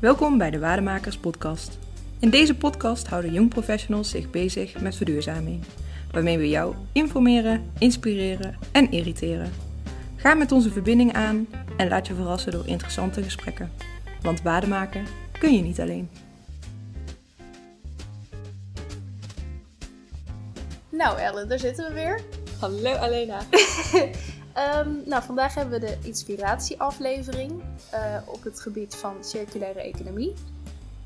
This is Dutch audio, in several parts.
Welkom bij de Waardemakers Podcast. In deze podcast houden jong professionals zich bezig met verduurzaming, waarmee we jou informeren, inspireren en irriteren. Ga met onze verbinding aan en laat je verrassen door interessante gesprekken. Want waardemaken kun je niet alleen. Nou Ellen, daar zitten we weer. Hallo Alena. Ehm, nou, vandaag hebben we de inspiratieaflevering uh, op het gebied van circulaire economie.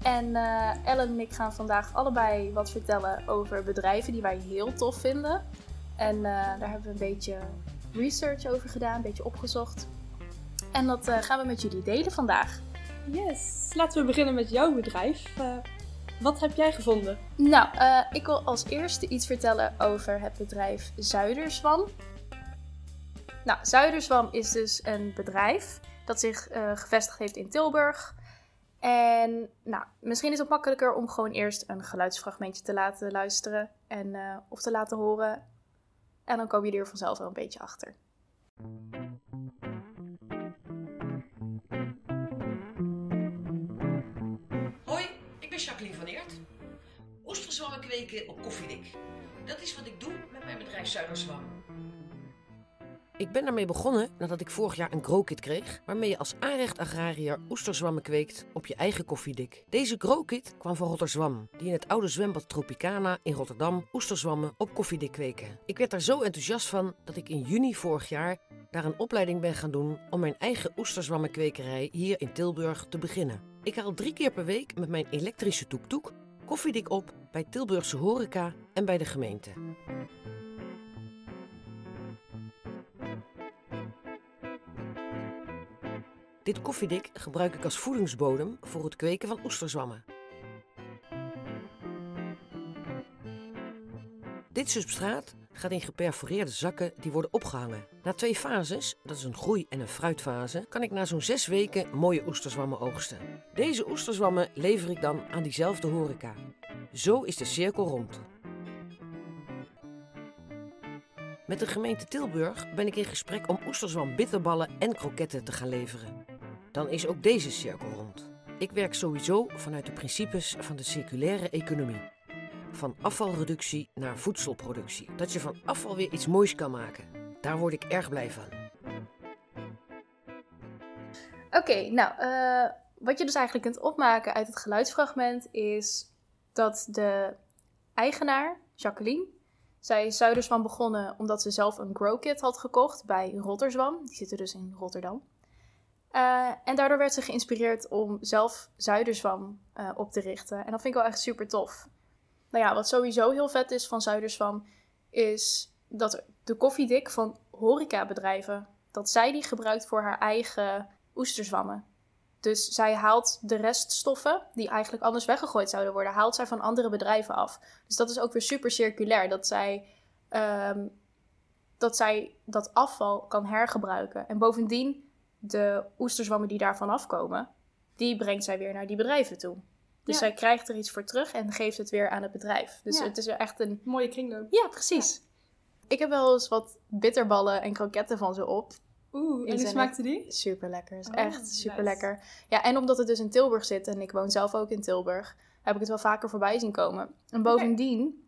En uh, Ellen en ik gaan vandaag allebei wat vertellen over bedrijven die wij heel tof vinden. En uh, daar hebben we een beetje research over gedaan, een beetje opgezocht. En dat gaan we met jullie delen vandaag. Yes, laten we beginnen met jouw bedrijf. wat heb jij gevonden? Nou, ik wil als eerste iets vertellen over het bedrijf Zuiderzwam. Nou, Zuiderzwam is dus een bedrijf dat zich uh, gevestigd heeft in Tilburg. En nou, misschien is het makkelijker om gewoon eerst een geluidsfragmentje te laten luisteren en, uh, of te laten horen. En dan kom je er vanzelf wel een beetje achter. Hoi, ik ben Jacqueline van Eert. Oesterzwammen kweken op koffiedik. Dat is wat ik doe met mijn bedrijf Zuiderzwam. Ik ben daarmee begonnen nadat ik vorig jaar een growkit kreeg, waarmee je als aanrecht agrariër oesterzwammen kweekt op je eigen koffiedik. Deze growkit kwam van Rotterdam, die in het oude zwembad Tropicana in Rotterdam oesterzwammen op koffiedik kweken. Ik werd daar zo enthousiast van dat ik in juni vorig jaar daar een opleiding ben gaan doen om mijn eigen oesterzwammenkwekerij hier in Tilburg te beginnen. Ik haal drie keer per week met mijn elektrische toektoek koffiedik op bij Tilburgse horeca en bij de gemeente. Dit koffiedik gebruik ik als voedingsbodem voor het kweken van oesterzwammen. Dit substraat gaat in geperforeerde zakken die worden opgehangen. Na twee fases, dat is een groei- en een fruitfase, kan ik na zo'n zes weken mooie oesterzwammen oogsten. Deze oesterzwammen lever ik dan aan diezelfde horeca. Zo is de cirkel rond. Met de gemeente Tilburg ben ik in gesprek om oesterzwam bitterballen en kroketten te gaan leveren dan is ook deze cirkel rond. Ik werk sowieso vanuit de principes van de circulaire economie. Van afvalreductie naar voedselproductie. Dat je van afval weer iets moois kan maken. Daar word ik erg blij van. Oké, nou, uh, wat je dus eigenlijk kunt opmaken uit het geluidsfragment is dat de eigenaar, Jacqueline, zij is Zuiderzwam begonnen omdat ze zelf een growkit had gekocht bij Rotterdam. Die zitten dus in Rotterdam. Uh, en daardoor werd ze geïnspireerd om zelf Zuiderzwam uh, op te richten. En dat vind ik wel echt super tof. Nou ja, wat sowieso heel vet is van Zuiderzwam, is dat de koffiedik van horecabedrijven, dat zij die gebruikt voor haar eigen oesterzwammen. Dus zij haalt de reststoffen, die eigenlijk anders weggegooid zouden worden, haalt zij van andere bedrijven af. Dus dat is ook weer super circulair, dat zij, um, dat, zij dat afval kan hergebruiken. En bovendien de oesterzwammen die daarvan afkomen, die brengt zij weer naar die bedrijven toe. Dus zij krijgt er iets voor terug en geeft het weer aan het bedrijf. Dus het is echt een... Mooie kringloop. Ja, precies. Ik heb wel eens wat bitterballen en kroketten van ze op. Oeh, en hoe smaakte die? Super lekker. Oh, echt super lekker. Ja, en omdat het dus in Tilburg zit en ik woon zelf ook in Tilburg, heb ik het wel vaker voorbij zien komen. En bovendien,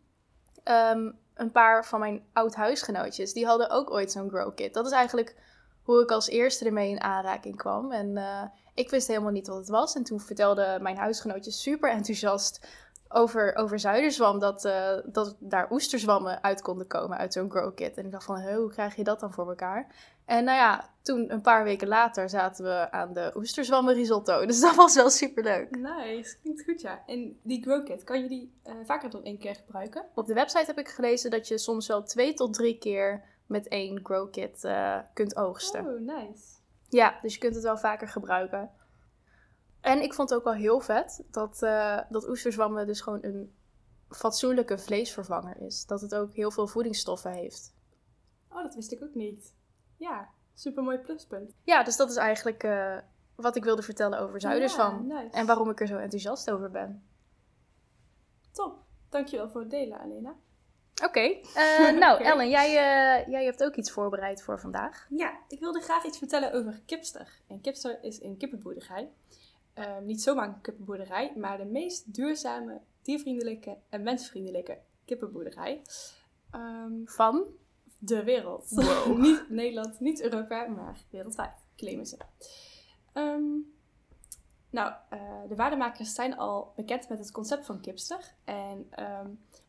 ehm, een paar van mijn oud-huisgenootjes, die hadden ook ooit zo'n grow kit. Dat is eigenlijk hoe ik als eerste ermee in aanraking kwam. En uh, ik wist helemaal niet wat het was. En toen vertelde mijn huisgenootje super enthousiast over, over zuiderzwam, dat, uh, dat daar oesterzwammen uit konden komen uit zo'n grow kit. En ik dacht van, hoe krijg je dat dan voor elkaar? En nou ja, toen een paar weken later zaten we aan de oesterzwammen risotto. Dus dat was wel super leuk. Nice, klinkt goed ja. En die grow kit, kan je die uh, vaker dan één keer gebruiken? Op de website heb ik gelezen dat je soms wel twee tot drie keer met één grow kit uh, kunt oogsten. Oh, nice. Ja, dus je kunt het wel vaker gebruiken. En ik vond het ook wel heel vet dat, uh, dat oesterzwammen dus gewoon een fatsoenlijke vleesvervanger is. Dat het ook heel veel voedingsstoffen heeft. Oh, dat wist ik ook niet. Ja, super mooi pluspunt. Ja, dus dat is eigenlijk uh, wat ik wilde vertellen over Zuiderzwam. Ja, nice. En waarom ik er zo enthousiast over ben. Top. Dankjewel voor het delen, Alena. Oké. Okay. Uh, nou, okay. Ellen, jij, uh, jij hebt ook iets voorbereid voor vandaag. Ja, ik wilde graag iets vertellen over Kipster. En Kipster is een kippenboerderij. ehm, niet zomaar een kippenboerderij, maar de meest duurzame, diervriendelijke en mensvriendelijke kippenboerderij ehm, Van? de wereld. Wow. niet Nederland, niet Europa, maar wereldwijd, claimen ze. Ehm, nou, eh, de waardemakers zijn al bekend met het concept van Kipster. En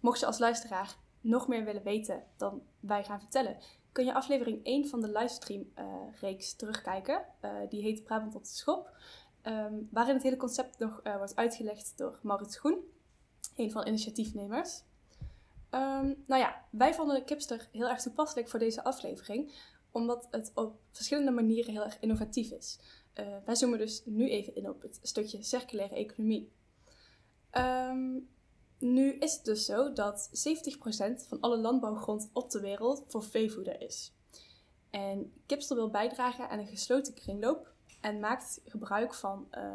mocht je als luisteraar nog meer willen weten dan wij gaan vertellen, kun je aflevering 1 van de livestream-reeks terugkijken. Eh, die heet Brabant op de Schop. ehm, waarin het hele concept nog eh, wordt uitgelegd door Maurits Groen, een van de initiatiefnemers. Ehm, nou ja, wij vonden Kipster heel erg toepasselijk voor deze aflevering, omdat het op verschillende manieren heel erg innovatief is. Eh, wij zoomen dus nu even in op het stukje circulaire economie. Ehm, nu is het dus zo dat 70% van alle landbouwgrond op de wereld voor veevoeder is. En Kipster wil bijdragen aan een gesloten kringloop en maakt gebruik van eh,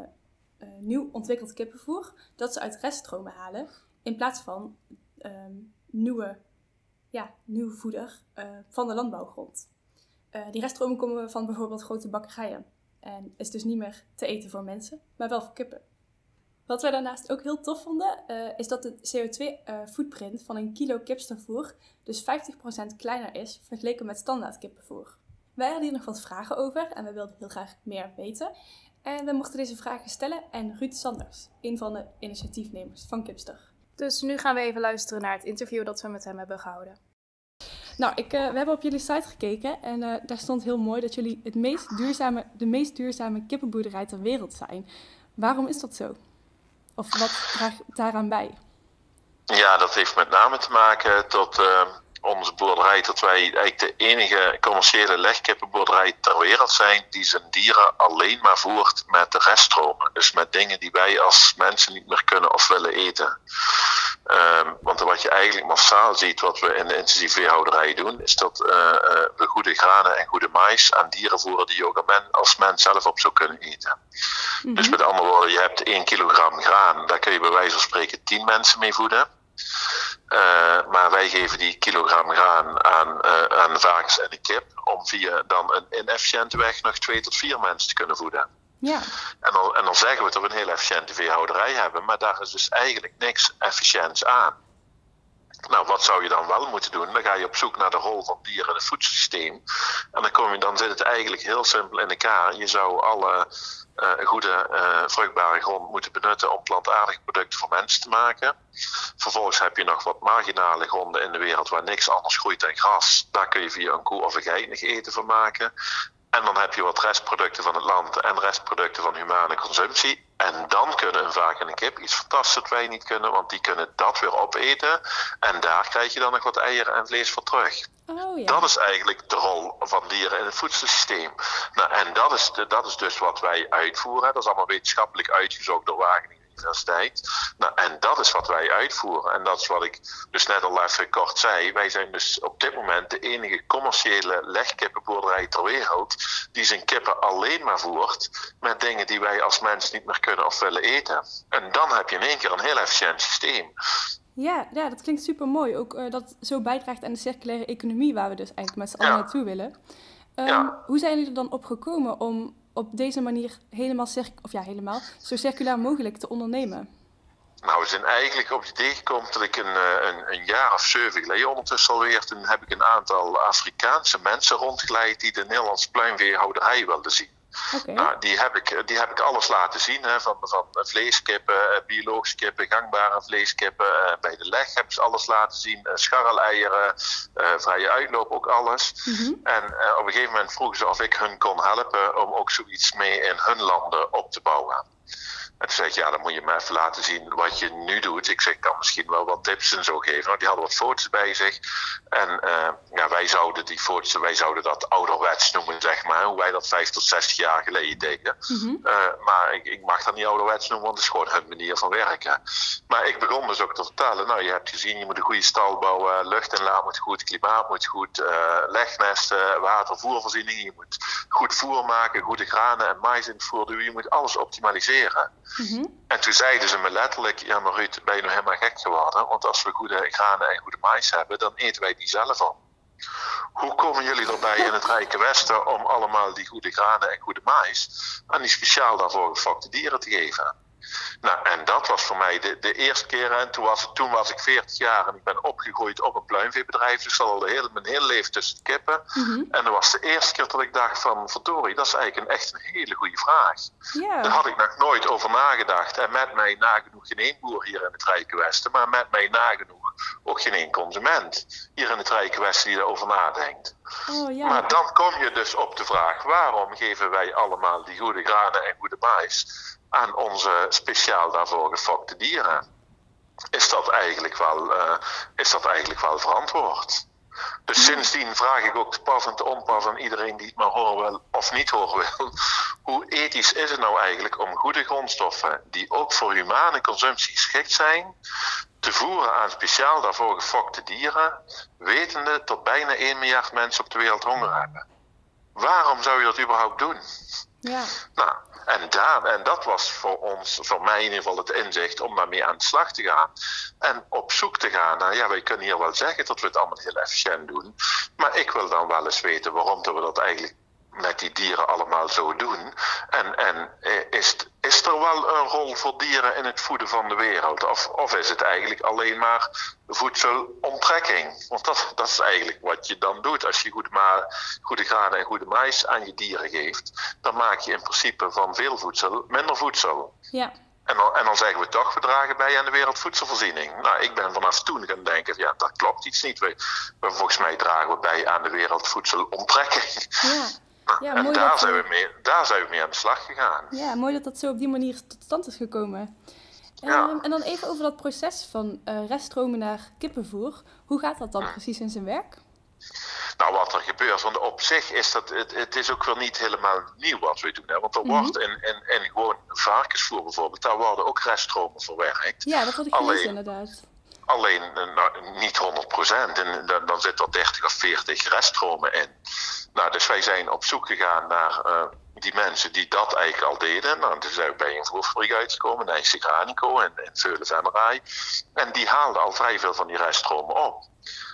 eh, nieuw ontwikkeld kippenvoer dat ze uit reststromen halen in plaats van ehm, nieuwe, ja, nieuw voeder eh, van de landbouwgrond. Die reststromen komen van bijvoorbeeld grote bakkerijen en is dus niet meer te eten voor mensen, maar wel voor kippen. Wat wij daarnaast ook heel tof vonden, eh, is dat de CO2-footprint van een kilo kipstervoer dus 50% kleiner is vergeleken met standaard kippenvoer. Wij hadden hier nog wat vragen over en we wilden heel graag meer weten. En we mochten deze vragen stellen aan Ruud Sanders, een van de initiatiefnemers van Kipster. Dus nu gaan we even luisteren naar het interview dat we met hem hebben gehouden. Nou, ik, eh, we hebben op jullie site gekeken en eh, daar stond heel mooi dat jullie het meest duurzame, de meest duurzame kippenboerderij ter wereld zijn. Waarom is dat zo? Of wat draagt daaraan bij? Ja, dat heeft met name te maken tot eh, onze boerderij, dat wij eigenlijk de enige commerciële legkippenboerderij ter wereld zijn die zijn dieren alleen maar voert met de reststromen. Dus met dingen die wij als mensen niet meer kunnen of willen eten. Ehm, want wat je eigenlijk massaal ziet, wat we in de intensieve veehouderij doen, is dat eh, eh, we goede granen en goede mais aan dieren voeren die je ook als men- als mens zelf op zou kunnen eten. Dus met andere woorden, je hebt 1 kilogram graan, daar kun je bij wijze van spreken 10 mensen mee voeden. Eh, maar wij geven die kilogram graan aan, eh, aan de varkens en de kip om via dan een inefficiënte weg nog twee tot vier mensen te kunnen voeden. Ja, En dan, en dan zeggen we dat we een heel efficiënte veehouderij hebben, maar daar is dus eigenlijk niks efficiënts aan. Nou, wat zou je dan wel moeten doen? Dan ga je op zoek naar de rol van dieren in het voedselsysteem. En dan, kom je, dan zit het eigenlijk heel simpel in elkaar. Je zou alle eh, goede eh, vruchtbare grond moeten benutten om plantaardige producten voor mensen te maken. Vervolgens heb je nog wat marginale gronden in de wereld waar niks anders groeit dan gras. Daar kun je via een koe of een geit nog eten van maken. En dan heb je wat restproducten van het land en restproducten van humane consumptie. En dan kunnen een varken en een kip iets fantastisch dat wij niet kunnen, want die kunnen dat weer opeten. En daar krijg je dan nog wat eieren en vlees voor terug. oh ja. Dat is eigenlijk de rol van dieren in het voedselsysteem. Nou, en dat is, dat is dus wat wij uitvoeren. Dat is allemaal wetenschappelijk uitgezocht door Wageningen Nou, en dat is wat wij uitvoeren. En dat is wat ik dus net al even kort zei. Wij zijn dus op dit moment de enige commerciële legkippenboerderij ter wereld die zijn kippen alleen maar voert met dingen die wij als mens niet meer kunnen of willen eten. En dan heb je in één keer een heel efficiënt systeem. Ja, ja, dat klinkt super mooi. Ook eh, dat het zo bijdraagt aan de circulaire economie, waar we dus eigenlijk met z'n allen Ja. naartoe willen. Ehm, Ja. Hoe zijn jullie er dan op gekomen om op deze manier helemaal, of ja, helemaal zo circulair mogelijk te ondernemen? Nou, we zijn eigenlijk op het idee gekomen dat ik een, eh, een, een jaar of zeven geleden ondertussen alweer, toen heb ik een aantal Afrikaanse mensen rondgeleid die de Nederlandse pluimveehouderij wilden zien. Nou, die heb ik, die heb ik alles laten zien, hè, van, van vleeskippen, eh, biologische kippen, gangbare vleeskippen. eh, bij de leg hebben ze alles laten zien, eh, scharreleieren, vrije uitloop, ook alles. Mhm. En op een gegeven moment vroegen ze of ik hun kon helpen om ook zoiets mee in hun landen op te bouwen. En toen zei ik, ja, dan moet je me even laten zien wat je nu doet. Ik zeg, ik kan misschien wel wat tips en zo geven. Nou, die hadden wat foto's bij zich. En eh, ja, wij zouden die foto's, wij zouden dat ouderwets noemen, zeg maar. Hoe wij dat 50 tot 60 jaar geleden deden. Mhm. Eh, maar ik, ik mag dat niet ouderwets noemen, want het is gewoon hun manier van werken. Maar ik begon dus ook te vertellen, nou je hebt gezien, je moet een goede stal bouwen, luchtinlaat moet goed, klimaat moet goed, eh, legnesten, watervoervoorziening, je moet goed voer maken, goede granen en mais in het voer doen, je moet alles optimaliseren. Mhm. En toen zeiden ze me letterlijk, ja maar Ruud, ben je nou helemaal gek geworden? Want als we goede granen en goede mais hebben, dan eten wij die zelf al. hoe komen jullie erbij in het Rijke Westen om allemaal die goede granen en goede mais aan die speciaal daarvoor gefokte dieren te geven? Nou, en dat was voor mij de, de eerste keer. En toen was, toen was ik 40 jaar en ik ben opgegroeid op een pluimveebedrijf. Dus al de hele, mijn hele leven tussen de kippen. En dat was de eerste keer dat ik dacht van, verdorie, dat is eigenlijk een, echt een hele goede vraag. Daar had ik nog nooit over nagedacht. En met mij nagenoeg geen één boer hier in het Rijke Westen, maar met mij nagenoeg ook geen één consument hier in het Rijke Westen die erover nadenkt. Oh ja. Maar dan kom je dus op de vraag: waarom geven wij allemaal die goede granen en goede mais aan onze speciaal daarvoor gefokte dieren? Is dat eigenlijk wel, eh, is dat eigenlijk wel verantwoord? Dus sindsdien vraag ik ook onpas aan iedereen die het maar horen wil of niet horen wil. Hoe ethisch is het nou eigenlijk om goede grondstoffen die ook voor humane consumptie geschikt zijn, te voeren aan speciaal daarvoor gefokte dieren, wetende dat bijna 1 miljard mensen op de wereld honger hebben? Waarom zou je dat überhaupt doen? Ja. Nou, en, daar, en dat was voor ons, voor mij in ieder geval het inzicht om daarmee aan de slag te gaan. En op zoek te gaan naar, ja, wij kunnen hier wel zeggen dat we het allemaal heel efficiënt doen. Maar ik wil dan wel eens weten waarom dat we dat eigenlijk met die dieren allemaal zo doen. En, en eh, is, is er wel een rol voor dieren in het voeden van de wereld? Of, of is het eigenlijk alleen maar voedselonttrekking? Want dat, dat is eigenlijk wat je dan doet. Als je goede, ma goede granen en goede mais aan je dieren geeft, dan maak je in principe van veel voedsel minder voedsel. Ja. En dan, en dan zeggen we toch, we dragen bij aan de wereldvoedselvoorziening. Nou, ik ben vanaf toen gaan denken, ja, dat klopt iets niet. We, we- volgens mij dragen we bij aan de wereldvoedselontrekking. Ja. Ja, en mooi daar dat, zijn, we mee, daar zijn we mee aan de slag gegaan. Ja, mooi dat dat zo op die manier tot stand is gekomen. Ja. Ehm, en dan even over dat proces van eh reststromen naar kippenvoer. Hoe gaat dat dan precies in zijn werk? Nou, wat er gebeurt, want op zich is dat, het, het is ook wel niet helemaal nieuw wat we doen. Hè? Want er wordt in, in, in gewoon varkensvoer bijvoorbeeld, daar worden ook reststromen verwerkt. Ja, dat had ik Alleen- gelezen inderdaad. Alleen eh, nou, niet 100%. En dan, dan zit er 30 of 40 reststromen in. Nou, dus wij zijn op zoek gegaan naar eh, die mensen die dat eigenlijk al deden. Nou, toen zijn we bij een voerfabriek uitgekomen, Nijse Granico en, en Veulen Vennerai. En die haalden al vrij veel van die reststromen op.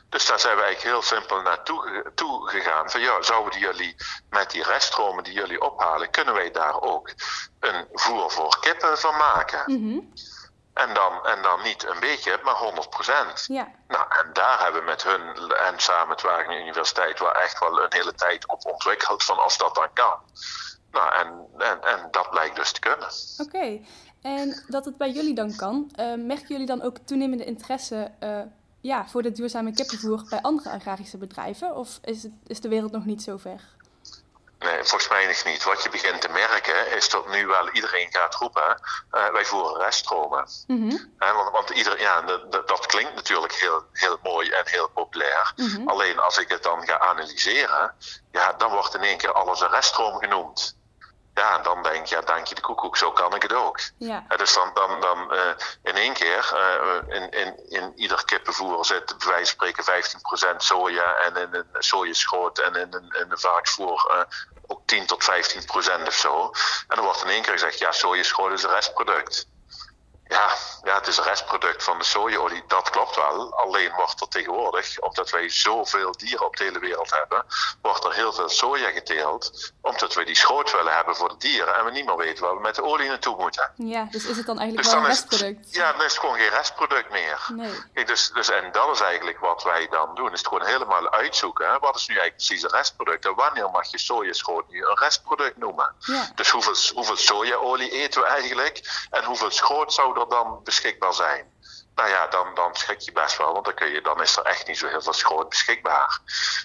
Dus daar zijn we eigenlijk heel simpel naartoe toe gegaan. Van ja, zouden jullie met die reststromen die jullie ophalen, kunnen wij daar ook een voer voor kippen van maken? Mhm. En dan, en dan niet een beetje, maar 100%. Ja. Nou, en daar hebben we met hun en samen met Wageningen Universiteit wel echt wel een hele tijd op ontwikkeld van of dat dan kan. Nou, en, en, en dat blijkt dus te kunnen. Oké. En dat het bij jullie dan kan, eh, merken jullie dan ook toenemende interesse eh, ja, voor dit duurzame kippenvoer bij andere agrarische bedrijven? Of is, het, is de wereld nog niet zo ver? Nee, volgens mij nog niet. Wat je begint te merken is dat nu wel iedereen gaat roepen, eh, wij voeren reststromen. Mhm. Want, want ieder, ja, dat klinkt natuurlijk heel, heel mooi en heel populair. Mhm. Alleen als ik het dan ga analyseren, ja, dan wordt in één keer alles een reststroom genoemd. Ja, dan denk je, ja, dank je de koekoek, zo kan ik het ook. Ja. Dus dan, dan, dan eh, in één keer, eh, in, in, in ieder kippenvoer zit bij wijze van spreken 15% soja en in een sojaschoot en in een, in een varkensvoer eh, ook 10 tot 15% of zo. En dan wordt in één keer gezegd, ja, sojaschoot is een restproduct. Ja, ja, het is een restproduct van de sojaolie, dat klopt wel. Alleen wordt er tegenwoordig, omdat wij zoveel dieren op de hele wereld hebben, wordt er heel veel soja geteeld, omdat we die schoot willen hebben voor de dieren en we niet meer weten waar we met de olie naartoe moeten. Ja, dus is het dan eigenlijk Dus wel dan een het- restproduct? ja, dan is het gewoon geen restproduct meer. Nee. Kijk, dus, dus, en dat is eigenlijk wat wij dan doen. Is het gewoon helemaal uitzoeken. Hè? Wat is nu eigenlijk precies een restproduct? En wanneer mag je sojaschoot nu een restproduct noemen? Ja. Dus hoeveel, hoeveel sojaolie eten we eigenlijk? En hoeveel schroot zou er dan beschikbaar zijn? Nou ja, dan, dan schrik je best wel, want dan, kun je, dan is er echt niet zo heel veel schroot beschikbaar.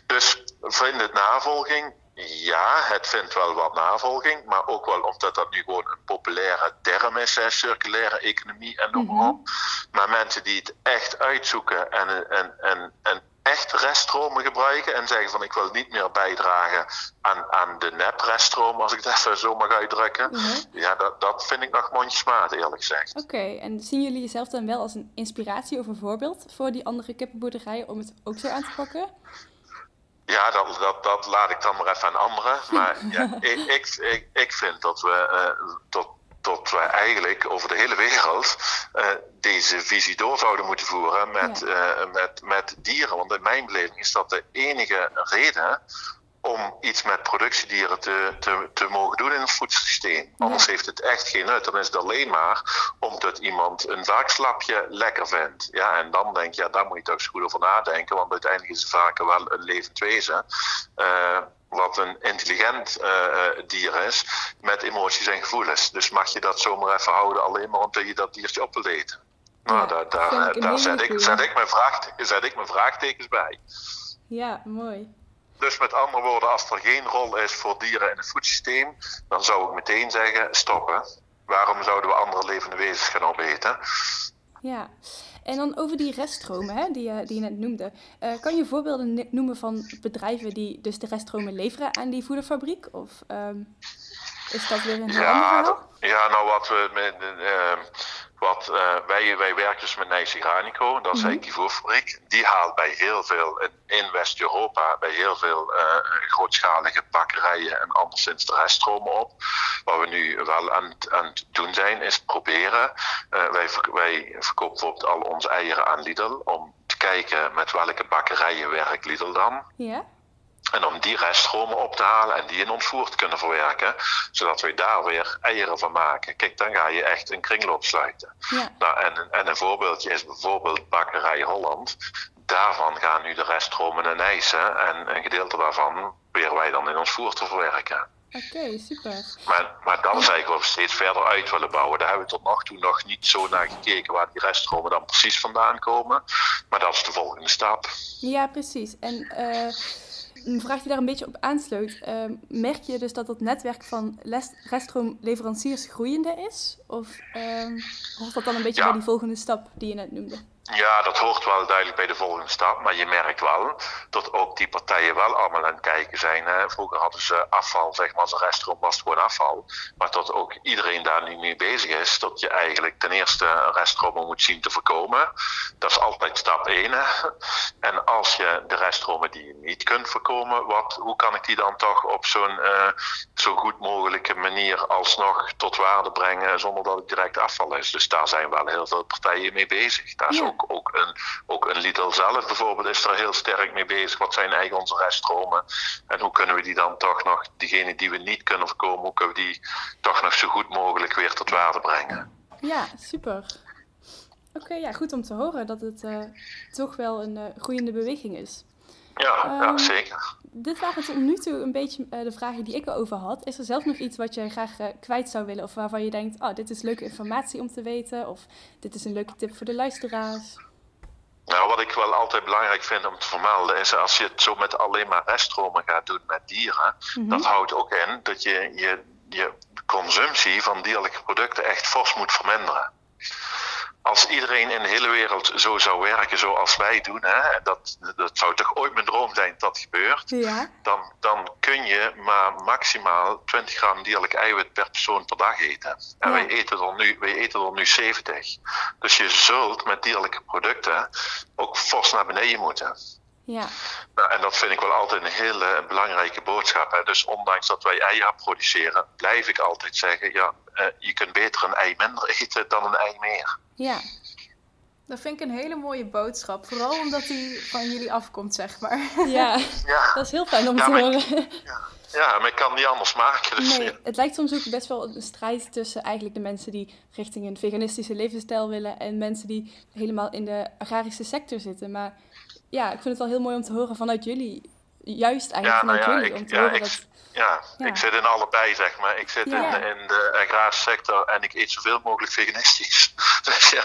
Dus vindt het navolging? Ja, het vindt wel wat navolging, maar ook wel omdat dat nu gewoon een populaire term is, hè, circulaire economie en noem maar op. Maar mensen die het echt uitzoeken en, en, en, en echt reststromen gebruiken en zeggen van ik wil niet meer bijdragen aan, aan de nep-reststroom, als ik het even zo mag uitdrukken. Mhm. Ja, dat, dat vind ik nog mondjesmaat, eerlijk gezegd. Oké, en zien jullie jezelf dan wel als een inspiratie of een voorbeeld voor die andere kippenboerderijen om het ook zo aan te pakken? Ja, dat, dat, dat laat ik dan maar even aan anderen. Maar ja, ik, ik, ik, ik vind dat we, eh, dat, tot wij eigenlijk over de hele wereld uh, deze visie door zouden moeten voeren met, ja. uh, met, met dieren. Want in mijn beleving is dat de enige reden om iets met productiedieren te, te, te mogen doen in het voedselsysteem. Anders heeft het echt geen nut. Dan is het alleen maar omdat iemand een vaakslapje lekker vindt. Ja, en dan denk je, ja, daar moet je toch eens goed over nadenken. Want uiteindelijk is het vaak wel een levend wezen. Uh, wat een intelligent uh, dier is, met emoties en gevoelens. Dus mag je dat zomaar even houden, alleen maar omdat je dat diertje op wil eten. Nou, ja, daar, daar, daar zet, ik, zet, ik mijn vraagtekens, zet ik mijn vraagtekens bij. Ja, mooi. Dus met andere woorden, als er geen rol is voor dieren in het voedsysteem, dan zou ik meteen zeggen: stoppen. Waarom zouden we andere levende wezens gaan opeten? Ja, en dan over die reststromen hè, die, je, die je net noemde. Uh, kan je voorbeelden noemen van bedrijven die dus de reststromen leveren aan die voederfabriek? Of um, is dat weer een ja, ander verhaal? Ja, nou wat we met. Uh, wat, uh, wij, wij werken dus met Nijs Granico, dat is mm -hmm. een fabriek. Die haalt bij heel veel, in, in West-Europa, bij heel veel uh, grootschalige bakkerijen en anderszins de reststromen op. Wat we nu wel aan, aan het doen zijn, is proberen. Uh, wij, wij verkopen bijvoorbeeld al onze eieren aan Lidl, om te kijken met welke bakkerijen werkt Lidl dan. Ja. En om die reststromen op te halen en die in ons voer te kunnen verwerken, zodat wij daar weer eieren van maken. Kijk, dan ga je echt een kringloop sluiten. Ja. Nou, en, en een voorbeeldje is bijvoorbeeld Bakkerij Holland. Daarvan gaan nu de reststromen en ijzen en een gedeelte daarvan proberen wij dan in ons voer te verwerken. Oké, okay, super. Maar, maar dat is eigenlijk wat we steeds verder uit willen bouwen. Daar hebben we tot nog toe nog niet zo naar gekeken waar die reststromen dan precies vandaan komen. Maar dat is de volgende stap. Ja, precies. En uh, een vraag die daar een beetje op aansluit. Uh, merk je dus dat het netwerk van reststroomleveranciers groeiende is? Of uh, hoort dat dan een beetje ja. bij die volgende stap die je net noemde? Ja, dat hoort wel duidelijk bij de volgende stap. Maar je merkt wel dat ook die partijen wel allemaal aan het kijken zijn. Hè. Vroeger hadden ze afval, zeg maar, als een was het gewoon afval. Maar dat ook iedereen daar nu mee bezig is. Dat je eigenlijk ten eerste reststromen moet zien te voorkomen. Dat is altijd stap 1. Hè. En als je de reststromen die je niet kunt voorkomen, wat, hoe kan ik die dan toch op zo'n uh, zo goed mogelijke manier alsnog tot waarde brengen zonder dat het direct afval is. Dus daar zijn wel heel veel partijen mee bezig. Daar is ja. ook ook, ook, een, ook een Lidl zelf bijvoorbeeld is er heel sterk mee bezig. Wat zijn eigenlijk onze reststromen? En hoe kunnen we die dan toch nog, diegene die we niet kunnen voorkomen, hoe kunnen we die toch nog zo goed mogelijk weer tot waarde brengen? Ja, super. Oké, okay, ja, goed om te horen dat het uh, toch wel een uh, groeiende beweging is. Ja, um, ja, zeker. Dit waren tot nu toe een beetje uh, de vragen die ik erover had. Is er zelf nog iets wat jij graag uh, kwijt zou willen? Of waarvan je denkt, oh, dit is leuke informatie om te weten? Of dit is een leuke tip voor de luisteraars? Nou, wat ik wel altijd belangrijk vind om te vermelden is als je het zo met alleen maar reststromen gaat doen met dieren, mm -hmm. dat houdt ook in dat je, je je consumptie van dierlijke producten echt fors moet verminderen als iedereen in de hele wereld zo zou werken zoals wij doen, hè, dat, dat zou toch ooit mijn droom zijn dat dat gebeurt, ja. dan, dan kun je maar maximaal 20 gram dierlijk eiwit per persoon per dag eten. En ja. wij, eten er nu, wij eten er nu 70. Dus je zult met dierlijke producten ook fors naar beneden moeten. Ja. Nou, en dat vind ik wel altijd een hele belangrijke boodschap. Hè. Dus ondanks dat wij eieren produceren, blijf ik altijd zeggen: ja, uh, je kunt beter een ei minder eten dan een ei meer. Ja, dat vind ik een hele mooie boodschap. Vooral omdat die van jullie afkomt, zeg maar. Ja, ja. dat is heel fijn om ja, te horen. Ja. ja, maar ik kan niet anders maken. Dus nee, het lijkt soms ook best wel een strijd tussen eigenlijk de mensen die richting een veganistische levensstijl willen en mensen die helemaal in de agrarische sector zitten. Maar ja, ik vind het wel heel mooi om te horen vanuit jullie. Juist eigenlijk vanuit nou jullie. Ik, om te horen ik, dat... ja, ik zit in allebei, zeg maar. Ik zit in, in, de agrarische sector en ik eet zoveel mogelijk veganistisch. dus ja,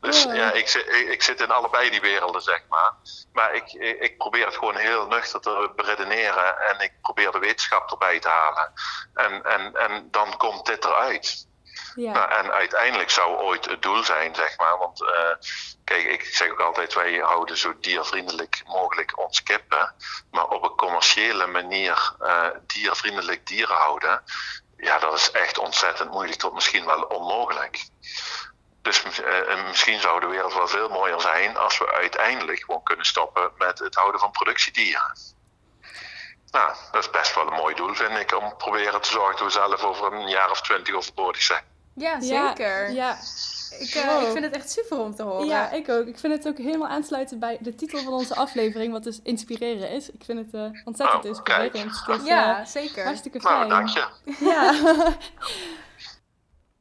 dus, ja ik, zit, ik, ik, zit in allebei die werelden, zeg maar. Maar ik, ik probeer het gewoon heel nuchter te beredeneren en ik probeer de wetenschap erbij te halen. En, en, en dan komt dit eruit. Ja. Nou, en uiteindelijk zou ooit het doel zijn, zeg maar. Want uh, kijk, ik zeg ook altijd, wij houden zo diervriendelijk mogelijk ons kippen. Maar op een commerciële manier uh, diervriendelijk dieren houden. Ja, dat is echt ontzettend moeilijk tot misschien wel onmogelijk. Dus uh, misschien zou de wereld wel veel mooier zijn als we uiteindelijk gewoon kunnen stoppen met het houden van productiedieren. Nou, dat is best wel een mooi doel, vind ik, om proberen te zorgen dat we zelf over een jaar of twintig overbodig zijn. Ja, zeker. Ja, Ik, eh, Wow. ik vind het echt super om te horen. ja, ik ook. Ik vind het ook helemaal aansluiten bij de titel van onze aflevering, wat dus inspireren is. Ik vind het eh, ontzettend Oh, inspirerend. Dus, Ja, eh, zeker. hartstikke Nou, fijn. dank je. Ja.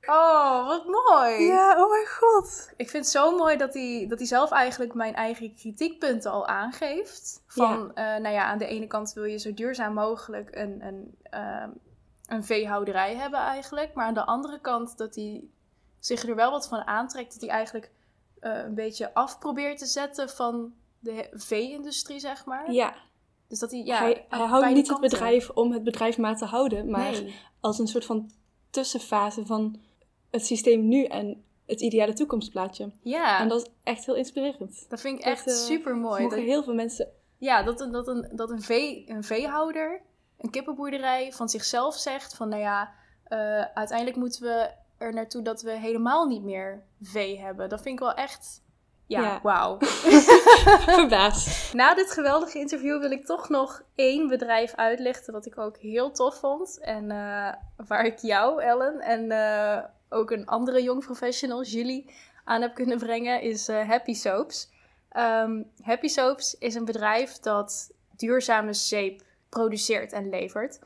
Oh, wat mooi. ja, oh mijn god. Ik vind het zo mooi dat hij, dat hij zelf eigenlijk mijn eigen kritiekpunten al aangeeft. Van, eh, nou ja, aan de ene kant wil je zo duurzaam mogelijk een, een, ehm, een veehouderij hebben eigenlijk. Maar aan de andere kant dat hij zich er wel wat van aantrekt. Dat hij eigenlijk eh, een beetje af probeert te zetten van de vee-industrie, zeg maar. Ja, Dus dat hij, ja, hij, houdt niet het bedrijf om het bedrijf maar te houden, maar Nee. als een soort van tussenfase van het systeem nu en het ideale toekomstplaatje. Ja, En dat is echt heel inspirerend. dat vind ik dat, echt eh, super mooi. Mogen heel veel mensen Ja, dat, dat, een, dat een, vee, een veehouder, een kippenboerderij van zichzelf zegt van nou ja, eh, uiteindelijk moeten we er naartoe dat we helemaal niet meer vee hebben. Dat vind ik wel echt, ja, Ja. wauw. verbaasd. Na dit geweldige interview wil ik toch nog één bedrijf uitlichten wat ik ook heel tof vond. En eh, waar ik jou, Ellen, en eh, ook een andere jong professional, Julie, aan heb kunnen brengen, is Happy Soaps. Ehm, Happy Soaps is een bedrijf dat duurzame zeep produceert en levert.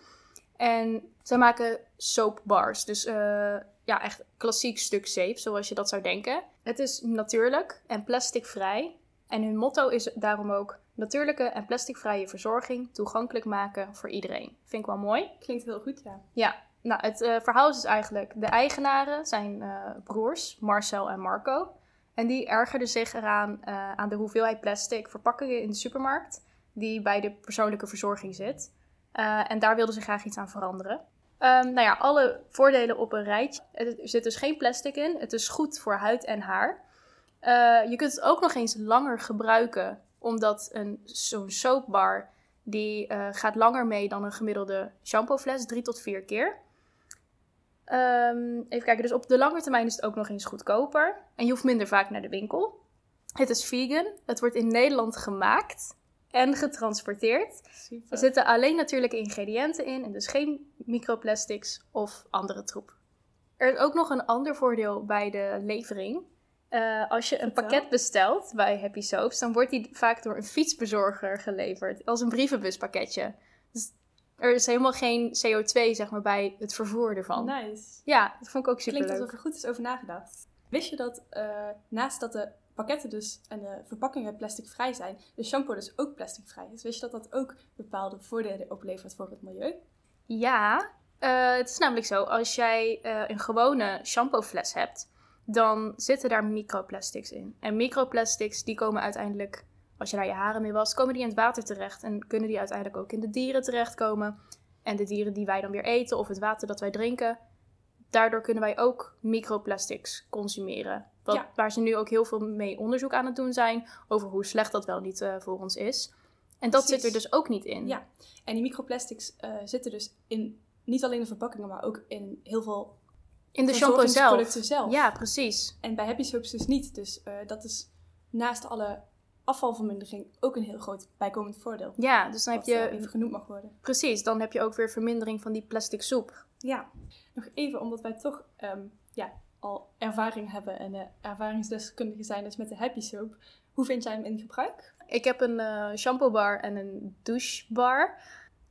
En zij maken soapbars, dus eh, ja, echt klassiek stuk zeep, zoals je dat zou denken. Het is natuurlijk en plasticvrij. En hun motto is daarom ook natuurlijke en plasticvrije verzorging toegankelijk maken voor iedereen. Vind ik wel mooi. Klinkt heel goed, ja. Ja, nou het eh, verhaal is dus eigenlijk, de eigenaren zijn eh, broers, Marcel en Marco. En die ergerden zich eraan aan de hoeveelheid plastic verpakkingen in de supermarkt die bij de persoonlijke verzorging zit. Eh, en daar wilden ze graag iets aan veranderen. Ehm, nou ja, alle voordelen op een rijtje. Er zit dus geen plastic in. Het is goed voor huid en haar. Eh, je kunt het ook nog eens langer gebruiken, omdat een, zo'n soapbar die eh, gaat langer mee dan een gemiddelde shampoofles, drie tot vier keer. Ehm, even kijken, dus op de lange termijn is het ook nog eens goedkoper. En je hoeft minder vaak naar de winkel. Het is vegan. Het wordt in Nederland gemaakt en getransporteerd. Er zitten alleen natuurlijke ingrediënten in en dus geen microplastics of andere troep. Er is ook nog een ander voordeel bij de levering. Eh, als je een pakket bestelt bij Happy Soaps, dan wordt die vaak door een fietsbezorger geleverd. Als een brievenbuspakketje. Dus er is helemaal geen CO2 zeg maar, bij het vervoer ervan. Nice. Ja, dat vond ik ook super Klinkt alsof er goed is over nagedacht. Wist je dat eh, naast dat de pakketten dus en de verpakkingen plasticvrij zijn, de shampoo dus ook plasticvrij is? Wist je dat dat ook bepaalde voordelen oplevert voor het milieu? Ja, eh, het is namelijk zo, als jij eh, een gewone shampoofles hebt, dan zitten daar microplastics in. En microplastics die komen uiteindelijk, als je daar je haren mee wast, komen die in het water terecht. En kunnen die uiteindelijk ook in de dieren terechtkomen. En de dieren die wij dan weer eten of het water dat wij drinken, daardoor kunnen wij ook microplastics consumeren. Wat, Ja. Waar ze nu ook heel veel mee onderzoek aan het doen zijn over hoe slecht dat wel niet eh, voor ons is. En dat Precies. zit er dus ook niet in. Ja, en die microplastics eh, zitten dus in, niet alleen de verpakkingen, maar ook in heel veel In de shampoo zelf. zelf. Ja, precies. En bij Happy Soaps dus niet. Dus eh, dat is naast alle afvalvermindering ook een heel groot bijkomend voordeel. Ja, dus dan heb je... even genoemd mag worden. Precies, dan heb je ook weer vermindering van die plastic soep. Ja, nog even, omdat wij toch ehm, ja, al ervaring hebben en eh, ervaringsdeskundigen zijn dus met de Happy Soap. Hoe vind jij hem in gebruik? Ik heb een eh shampoo bar en een douchebar.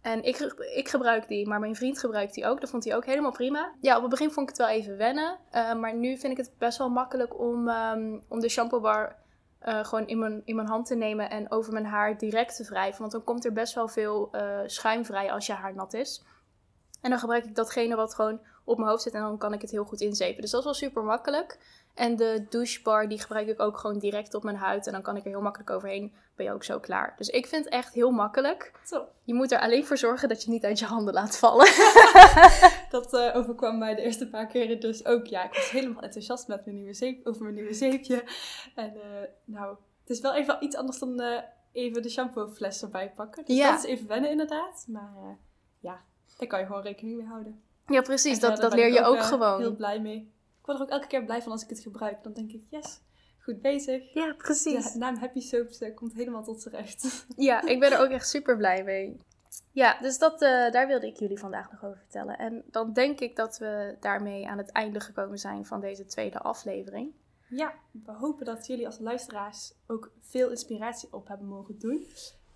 En ik, ik gebruik die, maar mijn vriend gebruikt die ook. Dat vond hij ook helemaal prima. Ja, op het begin vond ik het wel even wennen. eh, maar nu vind ik het best wel makkelijk om, ehm, om de shampoo bar gewoon in mijn, in mijn hand te nemen en over mijn haar direct te wrijven. Want dan komt er best wel veel schuim vrij als je haar nat is. En dan gebruik ik datgene wat gewoon op mijn hoofd zit en dan kan ik het heel goed inzepen. Dus dat is wel super makkelijk. En de douchebar die gebruik ik ook gewoon direct op mijn huid. En dan kan ik er heel makkelijk overheen. Ben je ook zo klaar. Dus ik vind het echt heel makkelijk. Je moet er alleen voor zorgen dat je het niet uit je handen laat vallen. dat eh, overkwam mij de eerste paar keren dus ook. Ja, ik was helemaal enthousiast met mijn nieuwe zeep, over mijn nieuwe zeepje. En eh, nou, het is wel even iets anders dan eh, even de shampoofles erbij pakken. Dus Ja. dat is even wennen inderdaad. Maar ja, daar kan je gewoon rekening mee houden. ja, precies. En Dat, dat ben leer ik je ook eh, gewoon. heel blij mee. Ik word er ook elke keer blij van als ik het gebruik. Dan denk ik, yes, goed bezig. Ja, De precies. naam Happy Soaps eh, komt helemaal tot z'n recht. Ja, ik ben er ook echt super blij mee. Ja, dus dat, eh, daar wilde ik jullie vandaag nog over vertellen. En dan denk ik dat we daarmee aan het einde gekomen zijn van deze tweede aflevering. Ja, we hopen dat jullie als luisteraars ook veel inspiratie op hebben mogen doen.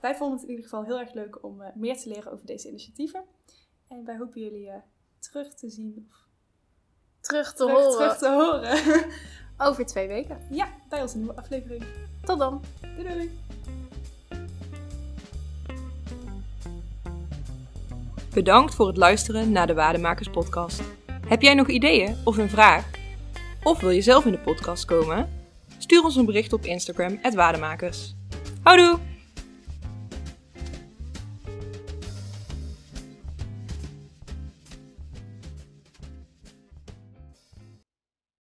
Wij vonden het in ieder geval heel erg leuk om meer te leren over deze initiatieven. En wij hopen jullie eh, terug te zien. Of Terug te terug, horen terug te horen. over twee weken. ja, bij onze nieuwe aflevering. Tot dan! Doei doei! Bedankt voor het luisteren naar de Waardemakers podcast. Heb jij nog ideeën of een vraag? Of wil je zelf in de podcast komen? Stuur ons een bericht op Instagram, Waardemakers. Houdoe!